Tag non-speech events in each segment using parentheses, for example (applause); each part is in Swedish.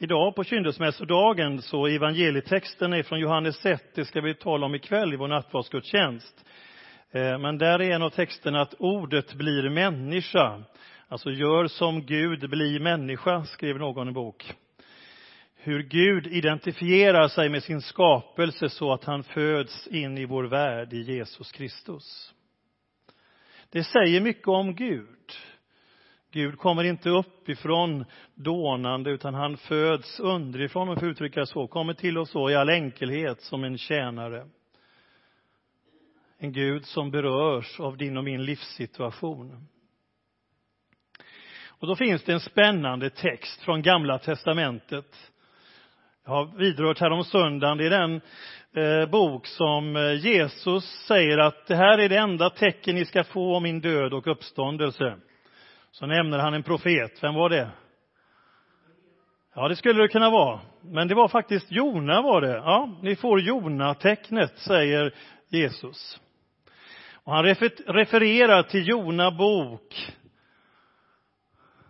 Idag på kyndelsmässodagen så evangelietexten är från Johannes 1, det ska vi tala om ikväll i vår nattvardsgudstjänst. Eh, men där är en av texterna att ordet blir människa. Alltså gör som Gud, bli människa, skrev någon i bok. Hur Gud identifierar sig med sin skapelse så att han föds in i vår värld i Jesus Kristus. Det säger mycket om Gud. Gud kommer inte uppifrån dånande, utan han föds underifrån, om jag får uttrycka det så, kommer till oss så i all enkelhet som en tjänare. En Gud som berörs av din och min livssituation. Och då finns det en spännande text från Gamla testamentet. Jag har vidrört här om söndagen. Det är den eh, bok som eh, Jesus säger att det här är det enda tecken ni ska få om min död och uppståndelse. Så nämner han en profet. Vem var det? Ja, det skulle det kunna vara. Men det var faktiskt Jona var det. Ja, ni får Jona-tecknet, säger Jesus. Och han refererar till Jona bok.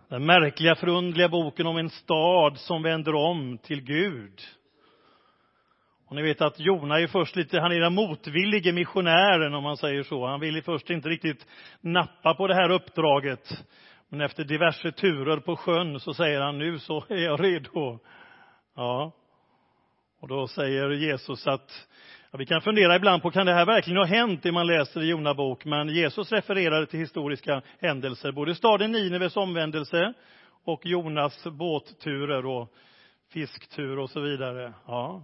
Den märkliga, förundliga boken om en stad som vänder om till Gud. Och ni vet att Jona är först lite, han är den motvillige missionären om man säger så. Han vill först inte riktigt nappa på det här uppdraget. Men efter diverse turer på sjön så säger han, nu så är jag redo. Ja. Och då säger Jesus att, ja, vi kan fundera ibland på, kan det här verkligen ha hänt, det man läser i Jona bok? Men Jesus refererade till historiska händelser, både staden Nineves omvändelse och Jonas båtturer och fisktur och så vidare. Ja.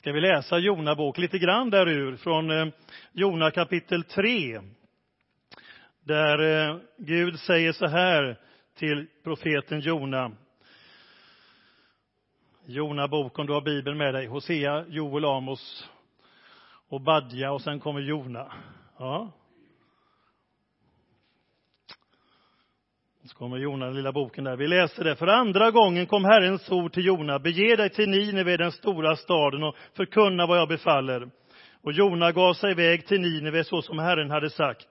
Ska vi läsa Jona bok lite grann därur, från eh, Jona kapitel 3 där eh, Gud säger så här till profeten Jona. Jona bok, om du har Bibeln med dig. Hosea, Joel, Amos och Badja och sen kommer Jona. Ja. Så kommer Jona, den lilla boken där. Vi läser det. För andra gången kom Herrens ord till Jona. Bege dig till Nineve, den stora staden, och förkunna vad jag befaller. Och Jona gav sig iväg till Nineve så som Herren hade sagt.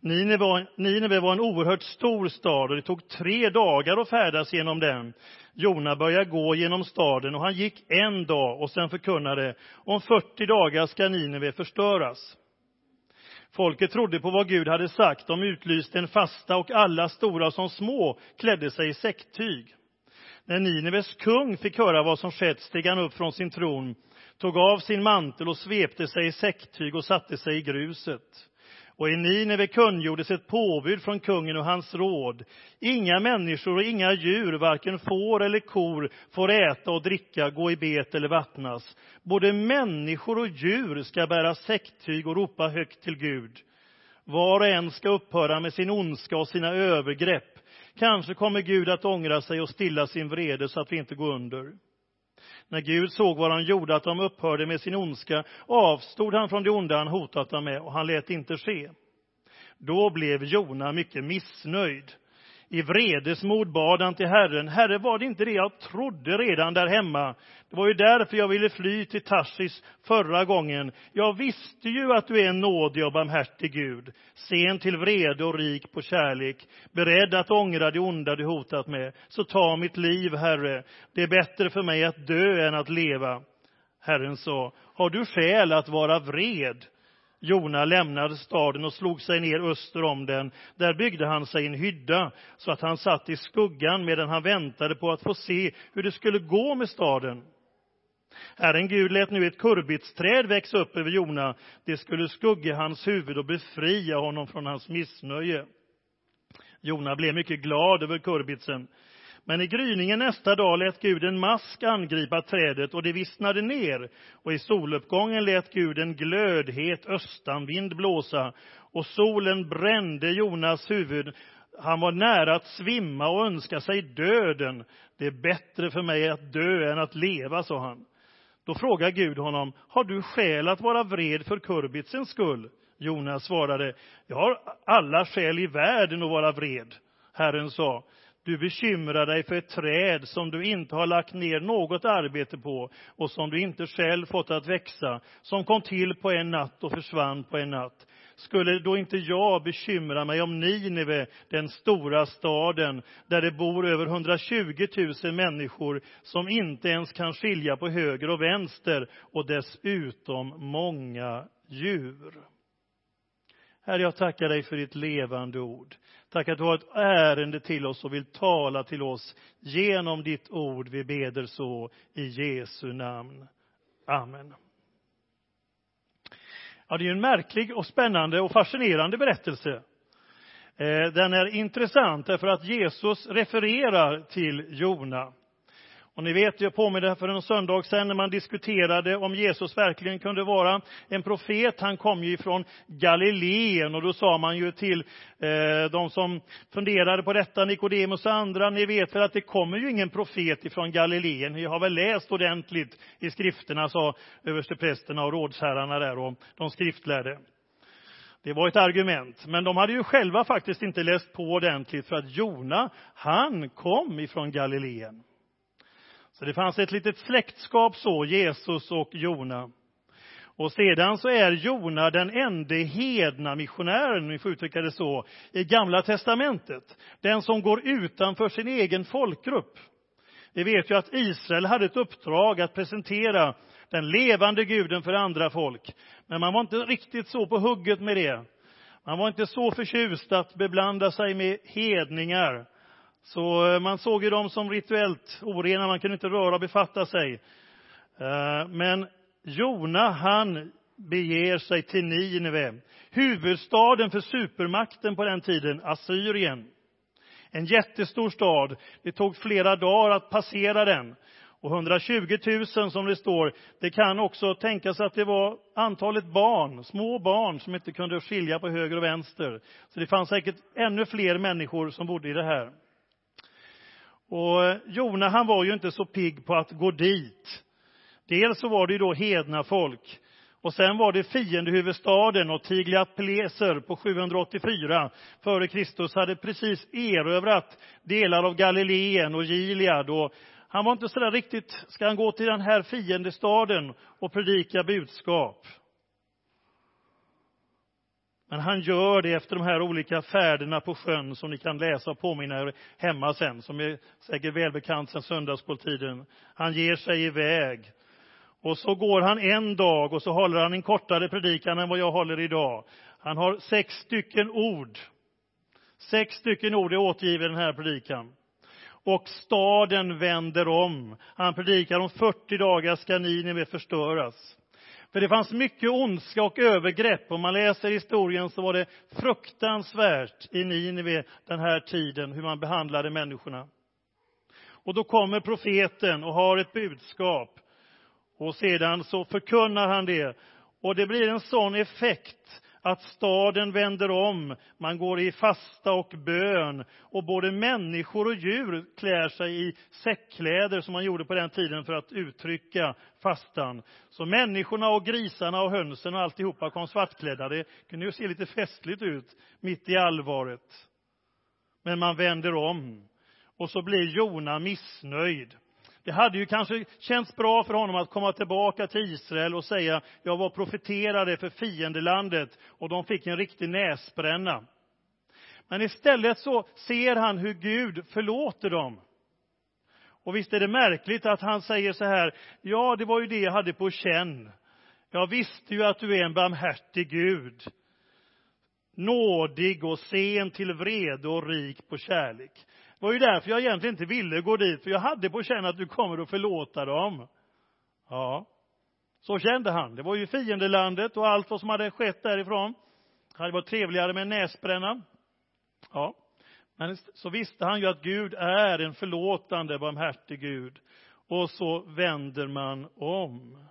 Nineve var en oerhört stor stad och det tog tre dagar att färdas genom den. Jona började gå genom staden och han gick en dag och sen förkunnade, om 40 dagar ska Nineve förstöras. Folket trodde på vad Gud hade sagt. De utlyste en fasta och alla, stora som små, klädde sig i säcktyg. När Nineves kung fick höra vad som skett steg han upp från sin tron, tog av sin mantel och svepte sig i säcktyg och satte sig i gruset. Och i Nineve kungjordes ett påbud från kungen och hans råd. Inga människor och inga djur, varken får eller kor, får äta och dricka, gå i bet eller vattnas. Både människor och djur ska bära säcktyg och ropa högt till Gud. Var och en ska upphöra med sin ondska och sina övergrepp. Kanske kommer Gud att ångra sig och stilla sin vrede så att vi inte går under. När Gud såg vad han gjorde, att de upphörde med sin ondska, avstod han från det onda han hotat dem med, och han lät inte ske. Då blev Jona mycket missnöjd. I vredesmod bad han till Herren. Herre, var det inte det jag trodde redan där hemma? Det var ju därför jag ville fly till Tarsis förra gången. Jag visste ju att du är en nådig och barmhärtig Gud, sen till vrede och rik på kärlek, beredd att ångra det onda du hotat med. Så ta mitt liv, Herre. Det är bättre för mig att dö än att leva. Herren sa, har du skäl att vara vred? Jona lämnade staden och slog sig ner öster om den. Där byggde han sig en hydda, så att han satt i skuggan medan han väntade på att få se hur det skulle gå med staden. Herren Gud lät nu ett kurbitsträd växa upp över Jona. Det skulle skugga hans huvud och befria honom från hans missnöje. Jona blev mycket glad över kurbitsen. Men i gryningen nästa dag lät Gud en mask angripa trädet och det vissnade ner. Och i soluppgången lät Gud en glödhet östanvind blåsa och solen brände Jonas huvud. Han var nära att svimma och önska sig döden. Det är bättre för mig att dö än att leva, sa han. Då frågade Gud honom, har du skäl att vara vred för kurbitsens skull? Jonas svarade, jag har alla skäl i världen att vara vred. Herren sa, du bekymrar dig för ett träd som du inte har lagt ner något arbete på och som du inte själv fått att växa, som kom till på en natt och försvann på en natt. skulle då inte jag bekymra mig om Nineve, den stora staden, där det bor över 120 000 människor som inte ens kan skilja på höger och vänster och dessutom många djur. Herre, jag tackar dig för ditt levande ord. Tack att du har ett ärende till oss och vill tala till oss genom ditt ord. Vi beder så i Jesu namn. Amen. Ja, det är en märklig och spännande och fascinerande berättelse. Eh, den är intressant därför att Jesus refererar till Jona. Och ni vet, jag påminner för en söndag sedan när man diskuterade om Jesus verkligen kunde vara en profet. Han kom ju ifrån Galileen och då sa man ju till eh, de som funderade på detta, Nikodemus och andra, ni vet väl att det kommer ju ingen profet ifrån Galileen. Ni har väl läst ordentligt i skrifterna, sa översteprästerna och rådsherrarna där och de skriftlärde. Det var ett argument, men de hade ju själva faktiskt inte läst på ordentligt för att Jona, han kom ifrån Galileen. Så det fanns ett litet släktskap så, Jesus och Jona. Och sedan så är Jona den enda hedna missionären, om vi får uttrycka det så, i Gamla testamentet. Den som går utanför sin egen folkgrupp. Vi vet ju att Israel hade ett uppdrag att presentera den levande guden för andra folk. Men man var inte riktigt så på hugget med det. Man var inte så förtjust att beblanda sig med hedningar. Så eh, man såg ju dem som rituellt orena, man kunde inte röra och befatta sig. Eh, men Jona, han beger sig till Nineve, huvudstaden för supermakten på den tiden, Assyrien. En jättestor stad. Det tog flera dagar att passera den. Och 120 000 som det står, det kan också tänkas att det var antalet barn, små barn, som inte kunde skilja på höger och vänster. Så det fanns säkert ännu fler människor som bodde i det här. Och eh, Jona, han var ju inte så pigg på att gå dit. Dels så var det ju då hedna folk. Och sen var det fiendehuvudstaden och Tiglat-Pileser på 784 före Kristus hade precis erövrat delar av Galileen och Gilead. Och han var inte så där riktigt, ska han gå till den här fiendestaden och predika budskap? Men han gör det efter de här olika färderna på sjön som ni kan läsa och påminna er hemma sen, som är säkert välbekant sen söndagsskoltiden. Han ger sig iväg. Och så går han en dag och så håller han en kortare predikan än vad jag håller idag. Han har sex stycken ord. Sex stycken ord är återgivna i den här predikan. Och staden vänder om. Han predikar om 40 dagar ska Nineve förstöras. För det fanns mycket ondska och övergrepp. Om man läser historien så var det fruktansvärt i Nineve den här tiden, hur man behandlade människorna. Och då kommer profeten och har ett budskap. Och sedan så förkunnar han det. Och det blir en sån effekt att staden vänder om, man går i fasta och bön och både människor och djur klär sig i säckkläder som man gjorde på den tiden för att uttrycka fastan. Så människorna och grisarna och hönsen och alltihopa kom svartklädda. Det kunde ju se lite festligt ut mitt i allvaret. Men man vänder om. Och så blir Jona missnöjd. Det hade ju kanske känts bra för honom att komma tillbaka till Israel och säga, jag var profeterade för fiendelandet och de fick en riktig näsbränna. Men istället så ser han hur Gud förlåter dem. Och visst är det märkligt att han säger så här, ja, det var ju det jag hade på känn. Jag visste ju att du är en barmhärtig Gud. Nådig och sen till vrede och rik på kärlek. Det var ju därför jag egentligen inte ville gå dit, för jag hade på känn att du kommer att förlåta dem. Ja, så kände han. Det var ju fiendelandet och allt vad som hade skett därifrån. Det hade varit trevligare med en näsbränna. Ja, men så visste han ju att Gud är en förlåtande, barmhärtig Gud. Och så vänder man om.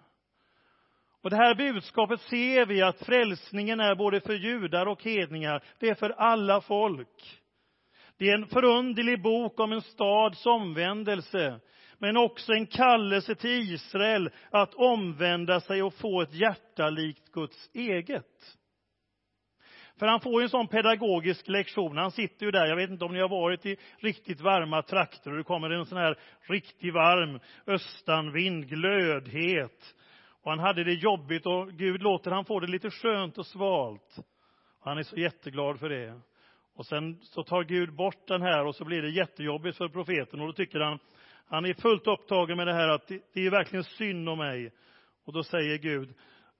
Och det här budskapet ser vi att frälsningen är både för judar och hedningar. Det är för alla folk. Det är en förunderlig bok om en stads omvändelse, men också en kallelse till Israel att omvända sig och få ett hjärta likt Guds eget. För han får ju en sån pedagogisk lektion. Han sitter ju där, jag vet inte om ni har varit i riktigt varma trakter och det kommer en sån här riktigt varm östanvind, glödhet. Och han hade det jobbigt och Gud låter han få det lite skönt och svalt. Han är så jätteglad för det. Och sen så tar Gud bort den här och så blir det jättejobbigt för profeten och då tycker han, han är fullt upptagen med det här att det, det är verkligen synd om mig. Och då säger Gud,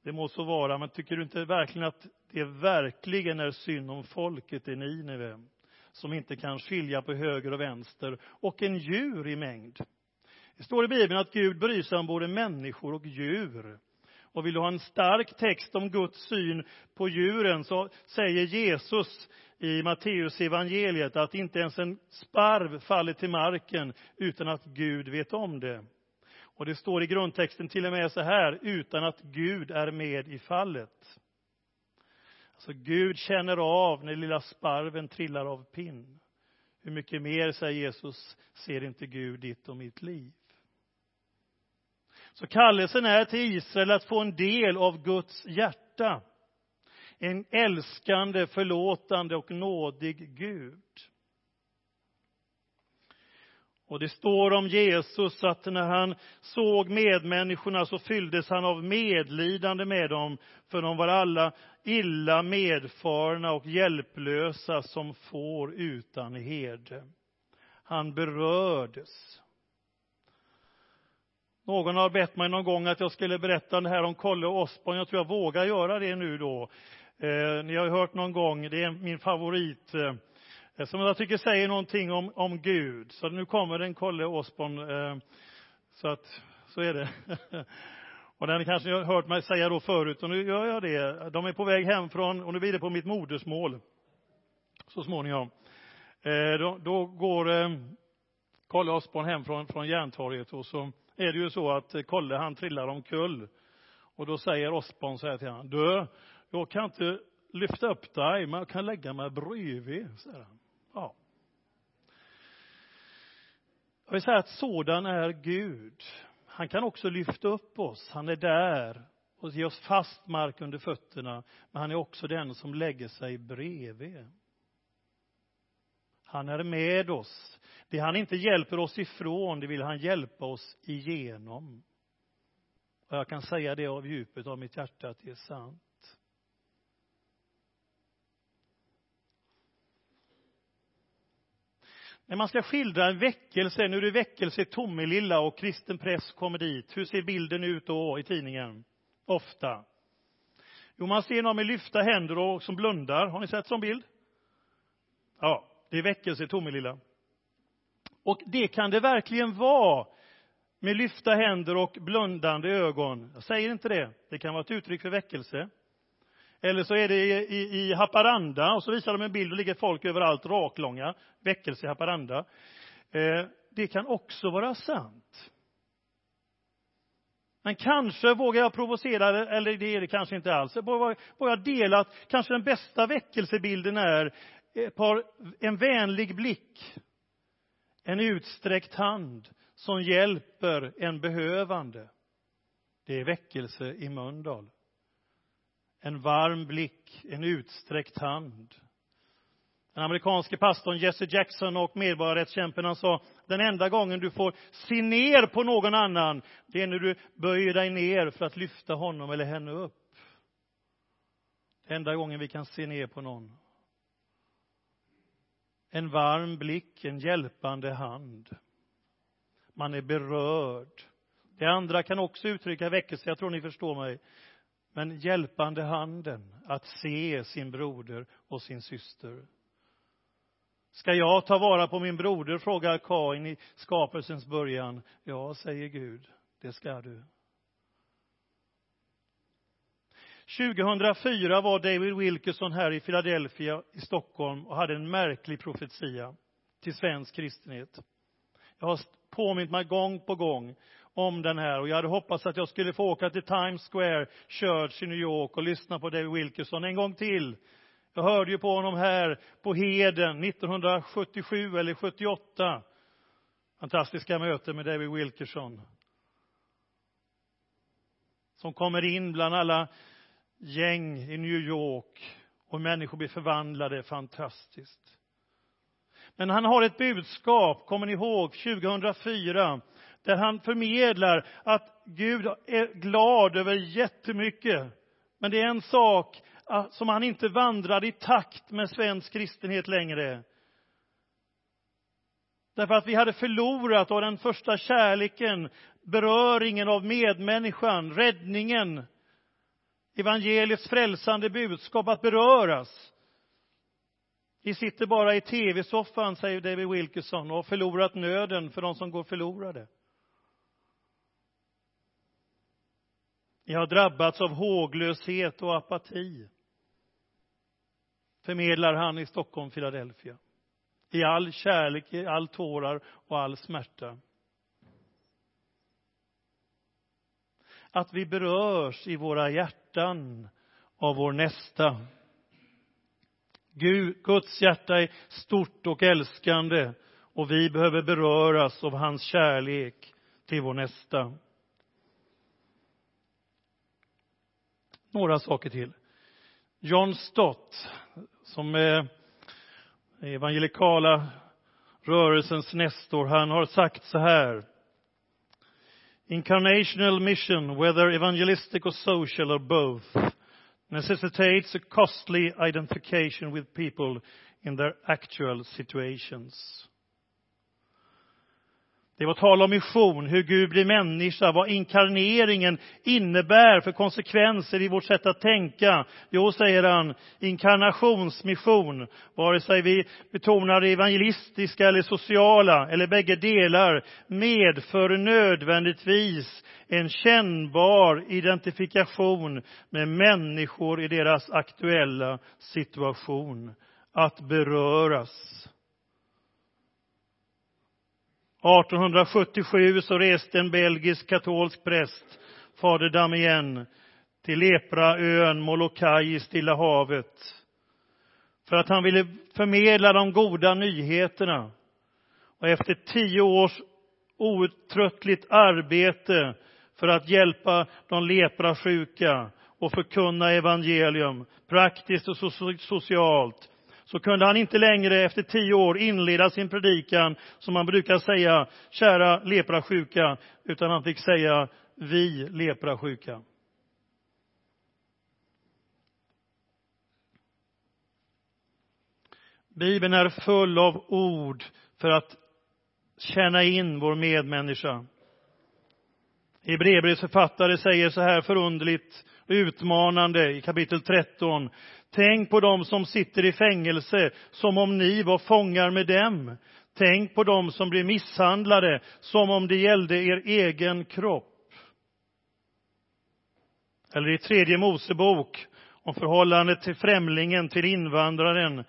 det må så vara, men tycker du inte verkligen att det verkligen är synd om folket i Nineve? Som inte kan skilja på höger och vänster och en djur i mängd. Det står i Bibeln att Gud bryr sig om både människor och djur. Och vill du ha en stark text om Guds syn på djuren så säger Jesus i Matteus evangeliet att inte ens en sparv faller till marken utan att Gud vet om det. Och det står i grundtexten till och med så här, utan att Gud är med i fallet. Alltså Gud känner av när lilla sparven trillar av pinn. Hur mycket mer, säger Jesus, ser inte Gud ditt och mitt liv? Så kallelsen är till Israel att få en del av Guds hjärta. En älskande, förlåtande och nådig Gud. Och det står om Jesus att när han såg medmänniskorna så fylldes han av medlidande med dem, för de var alla illa medfarna och hjälplösa som får utan herde. Han berördes. Någon har bett mig någon gång att jag skulle berätta det här om Kolle Osborn. Jag tror jag vågar göra det nu då. Eh, ni har ju hört någon gång, det är min favorit, eh, som jag tycker säger någonting om, om Gud. Så nu kommer den Kolle Osborn. Eh, så att, så är det. (laughs) och den kanske ni har hört mig säga då förut, och nu gör jag det. De är på väg hem från, och nu blir det på mitt modersmål, så småningom. Eh, då, då går eh, Kalle Osborn hem från, från Järntorget och så är det ju så att eh, Kalle han trillar omkull. Och då säger Osborn så här till honom, du, jag kan inte lyfta upp dig, men jag kan lägga mig bredvid, säger han. Ja. Jag vill säga att sådan är Gud. Han kan också lyfta upp oss. Han är där och ge oss fast mark under fötterna. Men han är också den som lägger sig bredvid. Han är med oss. Det han inte hjälper oss ifrån, det vill han hjälpa oss igenom. Och jag kan säga det av djupet av mitt hjärta att det är sant. När man ska skildra en väckelse, nu är det väckelse i Tomelilla och kristen press kommer dit. Hur ser bilden ut då i tidningen? Ofta. Jo, man ser någon med lyfta händer och som blundar. Har ni sett sån bild? Ja, det är väckelse i Tomelilla. Och det kan det verkligen vara med lyfta händer och blundande ögon. Jag säger inte det. Det kan vara ett uttryck för väckelse. Eller så är det i, i, i Haparanda och så visar de en bild och ligger folk överallt raklånga. Väckelse i Haparanda. Eh, det kan också vara sant. Men kanske vågar jag provocera, eller det är det kanske inte alls. Vågar jag dela att kanske den bästa väckelsebilden är ett par, en vänlig blick, en utsträckt hand som hjälper en behövande. Det är väckelse i Mölndal en varm blick, en utsträckt hand. Den amerikanske pastorn Jesse Jackson och medborgarrättskämpen han sa, den enda gången du får se ner på någon annan, det är när du böjer dig ner för att lyfta honom eller henne upp. Den enda gången vi kan se ner på någon. En varm blick, en hjälpande hand. Man är berörd. Det andra kan också uttrycka väckelse, jag tror ni förstår mig men hjälpande handen att se sin broder och sin syster. Ska jag ta vara på min broder, frågar Kain i skapelsens början. Ja, säger Gud, det ska du. 2004 var David Wilkerson här i Philadelphia i Stockholm och hade en märklig profetia till svensk kristenhet. Jag har påmint mig gång på gång om den här. Och jag hade hoppats att jag skulle få åka till Times Square Church i New York och lyssna på David Wilkerson en gång till. Jag hörde ju på honom här på Heden 1977 eller 78. Fantastiska möten med David Wilkerson. Som kommer in bland alla gäng i New York och människor blir förvandlade. Fantastiskt. Men han har ett budskap, kommer ni ihåg, 2004 där han förmedlar att Gud är glad över jättemycket. Men det är en sak ah, som han inte vandrar i takt med svensk kristenhet längre. Därför att vi hade förlorat av den första kärleken, beröringen av medmänniskan, räddningen, evangeliets frälsande budskap, att beröras. Vi sitter bara i tv-soffan, säger David Wilkerson, och har förlorat nöden för de som går förlorade. Vi har drabbats av håglöshet och apati. Förmedlar han i Stockholm, Philadelphia. I all kärlek, i all tårar och all smärta. Att vi berörs i våra hjärtan av vår nästa. Gud, Guds hjärta är stort och älskande och vi behöver beröras av hans kärlek till vår nästa. Några saker till. John Stott, som är evangelikala rörelsens nestor, han har sagt så här. Incarnational mission, whether evangelistic or social or both, necessitates a costly identification with people in their actual situations. Det var tal om mission, hur Gud blir människa, vad inkarneringen innebär för konsekvenser i vårt sätt att tänka. Jo, säger han, inkarnationsmission, vare sig vi betonar det evangelistiska eller sociala, eller bägge delar, medför nödvändigtvis en kännbar identifikation med människor i deras aktuella situation. Att beröras. 1877 så reste en belgisk katolsk präst, fader Damien, till Lepraön Molokai i Stilla havet för att han ville förmedla de goda nyheterna. Och efter tio års outtröttligt arbete för att hjälpa de leprasjuka och förkunna evangelium, praktiskt och socialt, så kunde han inte längre efter tio år inleda sin predikan som man brukar säga, kära leprasjuka, utan han fick säga, vi leprasjuka. Bibeln är full av ord för att känna in vår medmänniska. Hebreerbrevets författare säger så här förundligt utmanande i kapitel 13. Tänk på dem som sitter i fängelse som om ni var fångar med dem. Tänk på dem som blir misshandlade som om det gällde er egen kropp. Eller i tredje Mosebok om förhållandet till främlingen, till invandraren.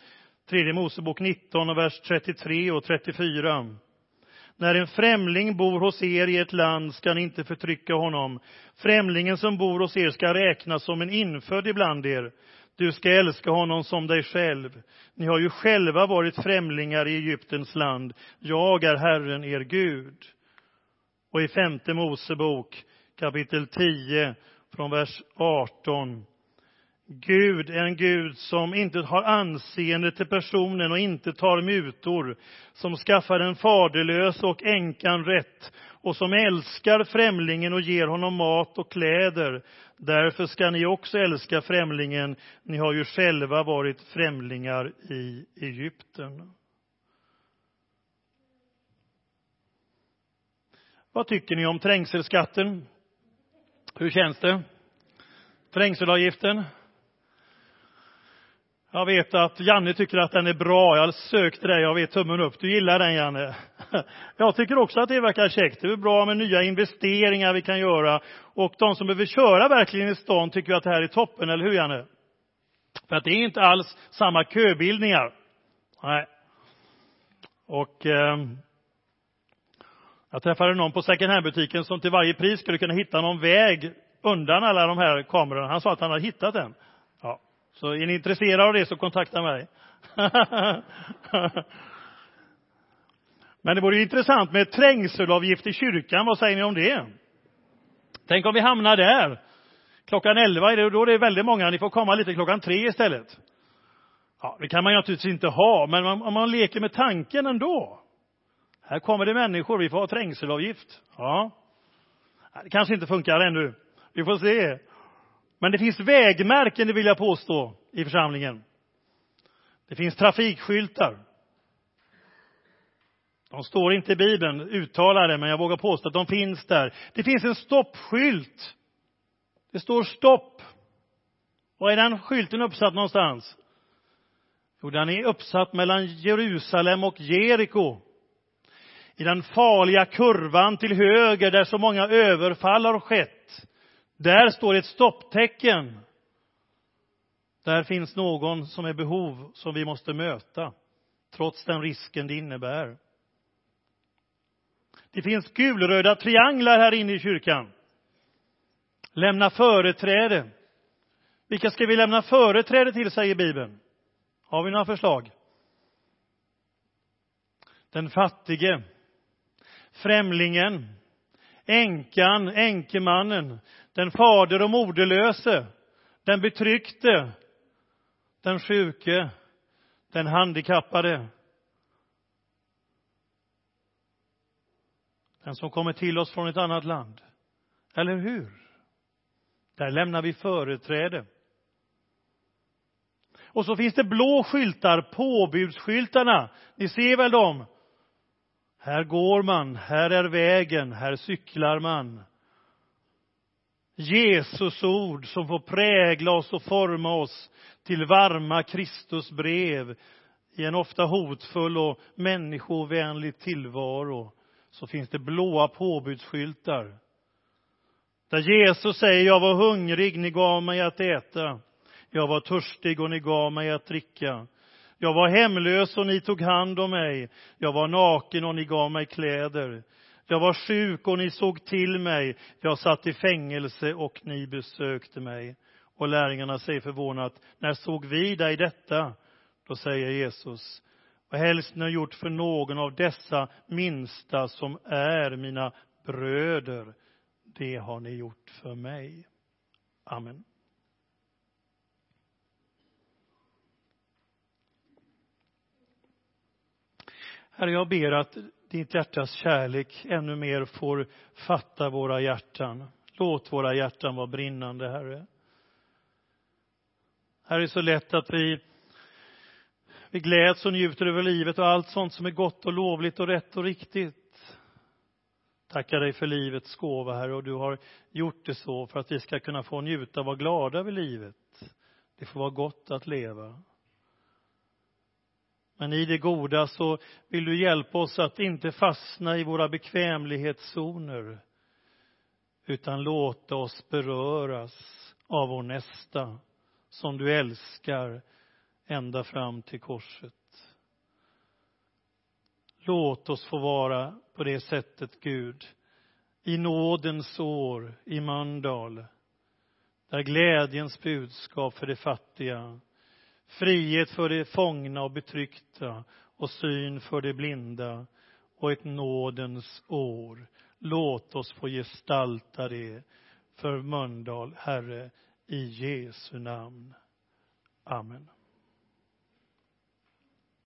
Tredje Mosebok 19 vers 33 och 34. När en främling bor hos er i ett land ska ni inte förtrycka honom. Främlingen som bor hos er ska räknas som en infödd ibland er. Du ska älska honom som dig själv. Ni har ju själva varit främlingar i Egyptens land. Jag är Herren, er Gud. Och i femte Mosebok kapitel 10 från vers 18 Gud är en Gud som inte har anseende till personen och inte tar mutor, som skaffar den faderlös och änkan rätt och som älskar främlingen och ger honom mat och kläder. Därför ska ni också älska främlingen. Ni har ju själva varit främlingar i Egypten. Vad tycker ni om trängselskatten? Hur känns det? Trängselavgiften? Jag vet att Janne tycker att den är bra. Jag sökte dig, jag vet tummen upp. Du gillar den, Janne. (laughs) Jag tycker också att det verkar käckt. Det är bra med nya investeringar vi kan göra. Och de som behöver köra verkligen i stan tycker att det här är toppen, eller hur, Janne? För att det är inte alls samma köbildningar. Nej. Och eh, jag träffade någon på second hand-butiken som till varje pris skulle kunna hitta någon väg undan alla de här kamerorna. Han sa att han hade hittat den. Så är ni intresserade av det så kontakta mig. (laughs) Men det vore intressant med trängselavgift i kyrkan. Vad säger ni om det? Tänk om vi hamnar där. Klockan elva är det, då är det väldigt många. Ni får komma lite klockan tre istället. Ja, det kan man ju naturligtvis inte ha, men om man leker med tanken ändå. Här kommer det människor, vi får ha trängselavgift. Ja. Det kanske inte funkar ännu. Vi får se. Men det finns vägmärken, det vill jag påstå, i församlingen. Det finns trafikskyltar. De står inte i Bibeln uttalade, men jag vågar påstå att de finns där. Det finns en stoppskylt. Det står stopp. Var är den skylten uppsatt någonstans? Jo, den är uppsatt mellan Jerusalem och Jeriko. I den farliga kurvan till höger där så många överfall har skett. Där står ett stopptecken. Där finns någon som är behov som vi måste möta, trots den risken det innebär. Det finns gulröda trianglar här inne i kyrkan. Lämna företräde. Vilka ska vi lämna företräde till, säger Bibeln. Har vi några förslag? Den fattige, främlingen, änkan, änkemannen, den fader och moderlöse, den betryckte, den sjuke, den handikappade. Den som kommer till oss från ett annat land. Eller hur? Där lämnar vi företräde. Och så finns det blå skyltar, påbudsskyltarna. Ni ser väl dem? Här går man, här är vägen, här cyklar man. Jesus ord som får prägla oss och forma oss till varma Kristusbrev i en ofta hotfull och människovänlig tillvaro så finns det blåa påbudsskyltar. Där Jesus säger, jag var hungrig, ni gav mig att äta. Jag var törstig och ni gav mig att dricka. Jag var hemlös och ni tog hand om mig. Jag var naken och ni gav mig kläder. Jag var sjuk och ni såg till mig. Jag satt i fängelse och ni besökte mig. Och lärjungarna säger förvånat, när såg vi dig detta? Då säger Jesus, vad helst ni har gjort för någon av dessa minsta som är mina bröder, det har ni gjort för mig. Amen. Herre, jag ber att ditt hjärtas kärlek ännu mer får fatta våra hjärtan. Låt våra hjärtan vara brinnande, Herre. Här är det så lätt att vi, vi gläds och njuter över livet och allt sånt som är gott och lovligt och rätt och riktigt. Tackar dig för livets gåva, Herre, och du har gjort det så för att vi ska kunna få njuta och vara glada över livet. Det får vara gott att leva. Men i det goda så vill du hjälpa oss att inte fastna i våra bekvämlighetszoner utan låta oss beröras av vår nästa som du älskar ända fram till korset. Låt oss få vara på det sättet, Gud, i nådens år i Mölndal, där glädjens budskap för de fattiga frihet för de fångna och betryckta och syn för de blinda och ett nådens år. Låt oss få gestalta det för Mölndal, Herre, i Jesu namn. Amen.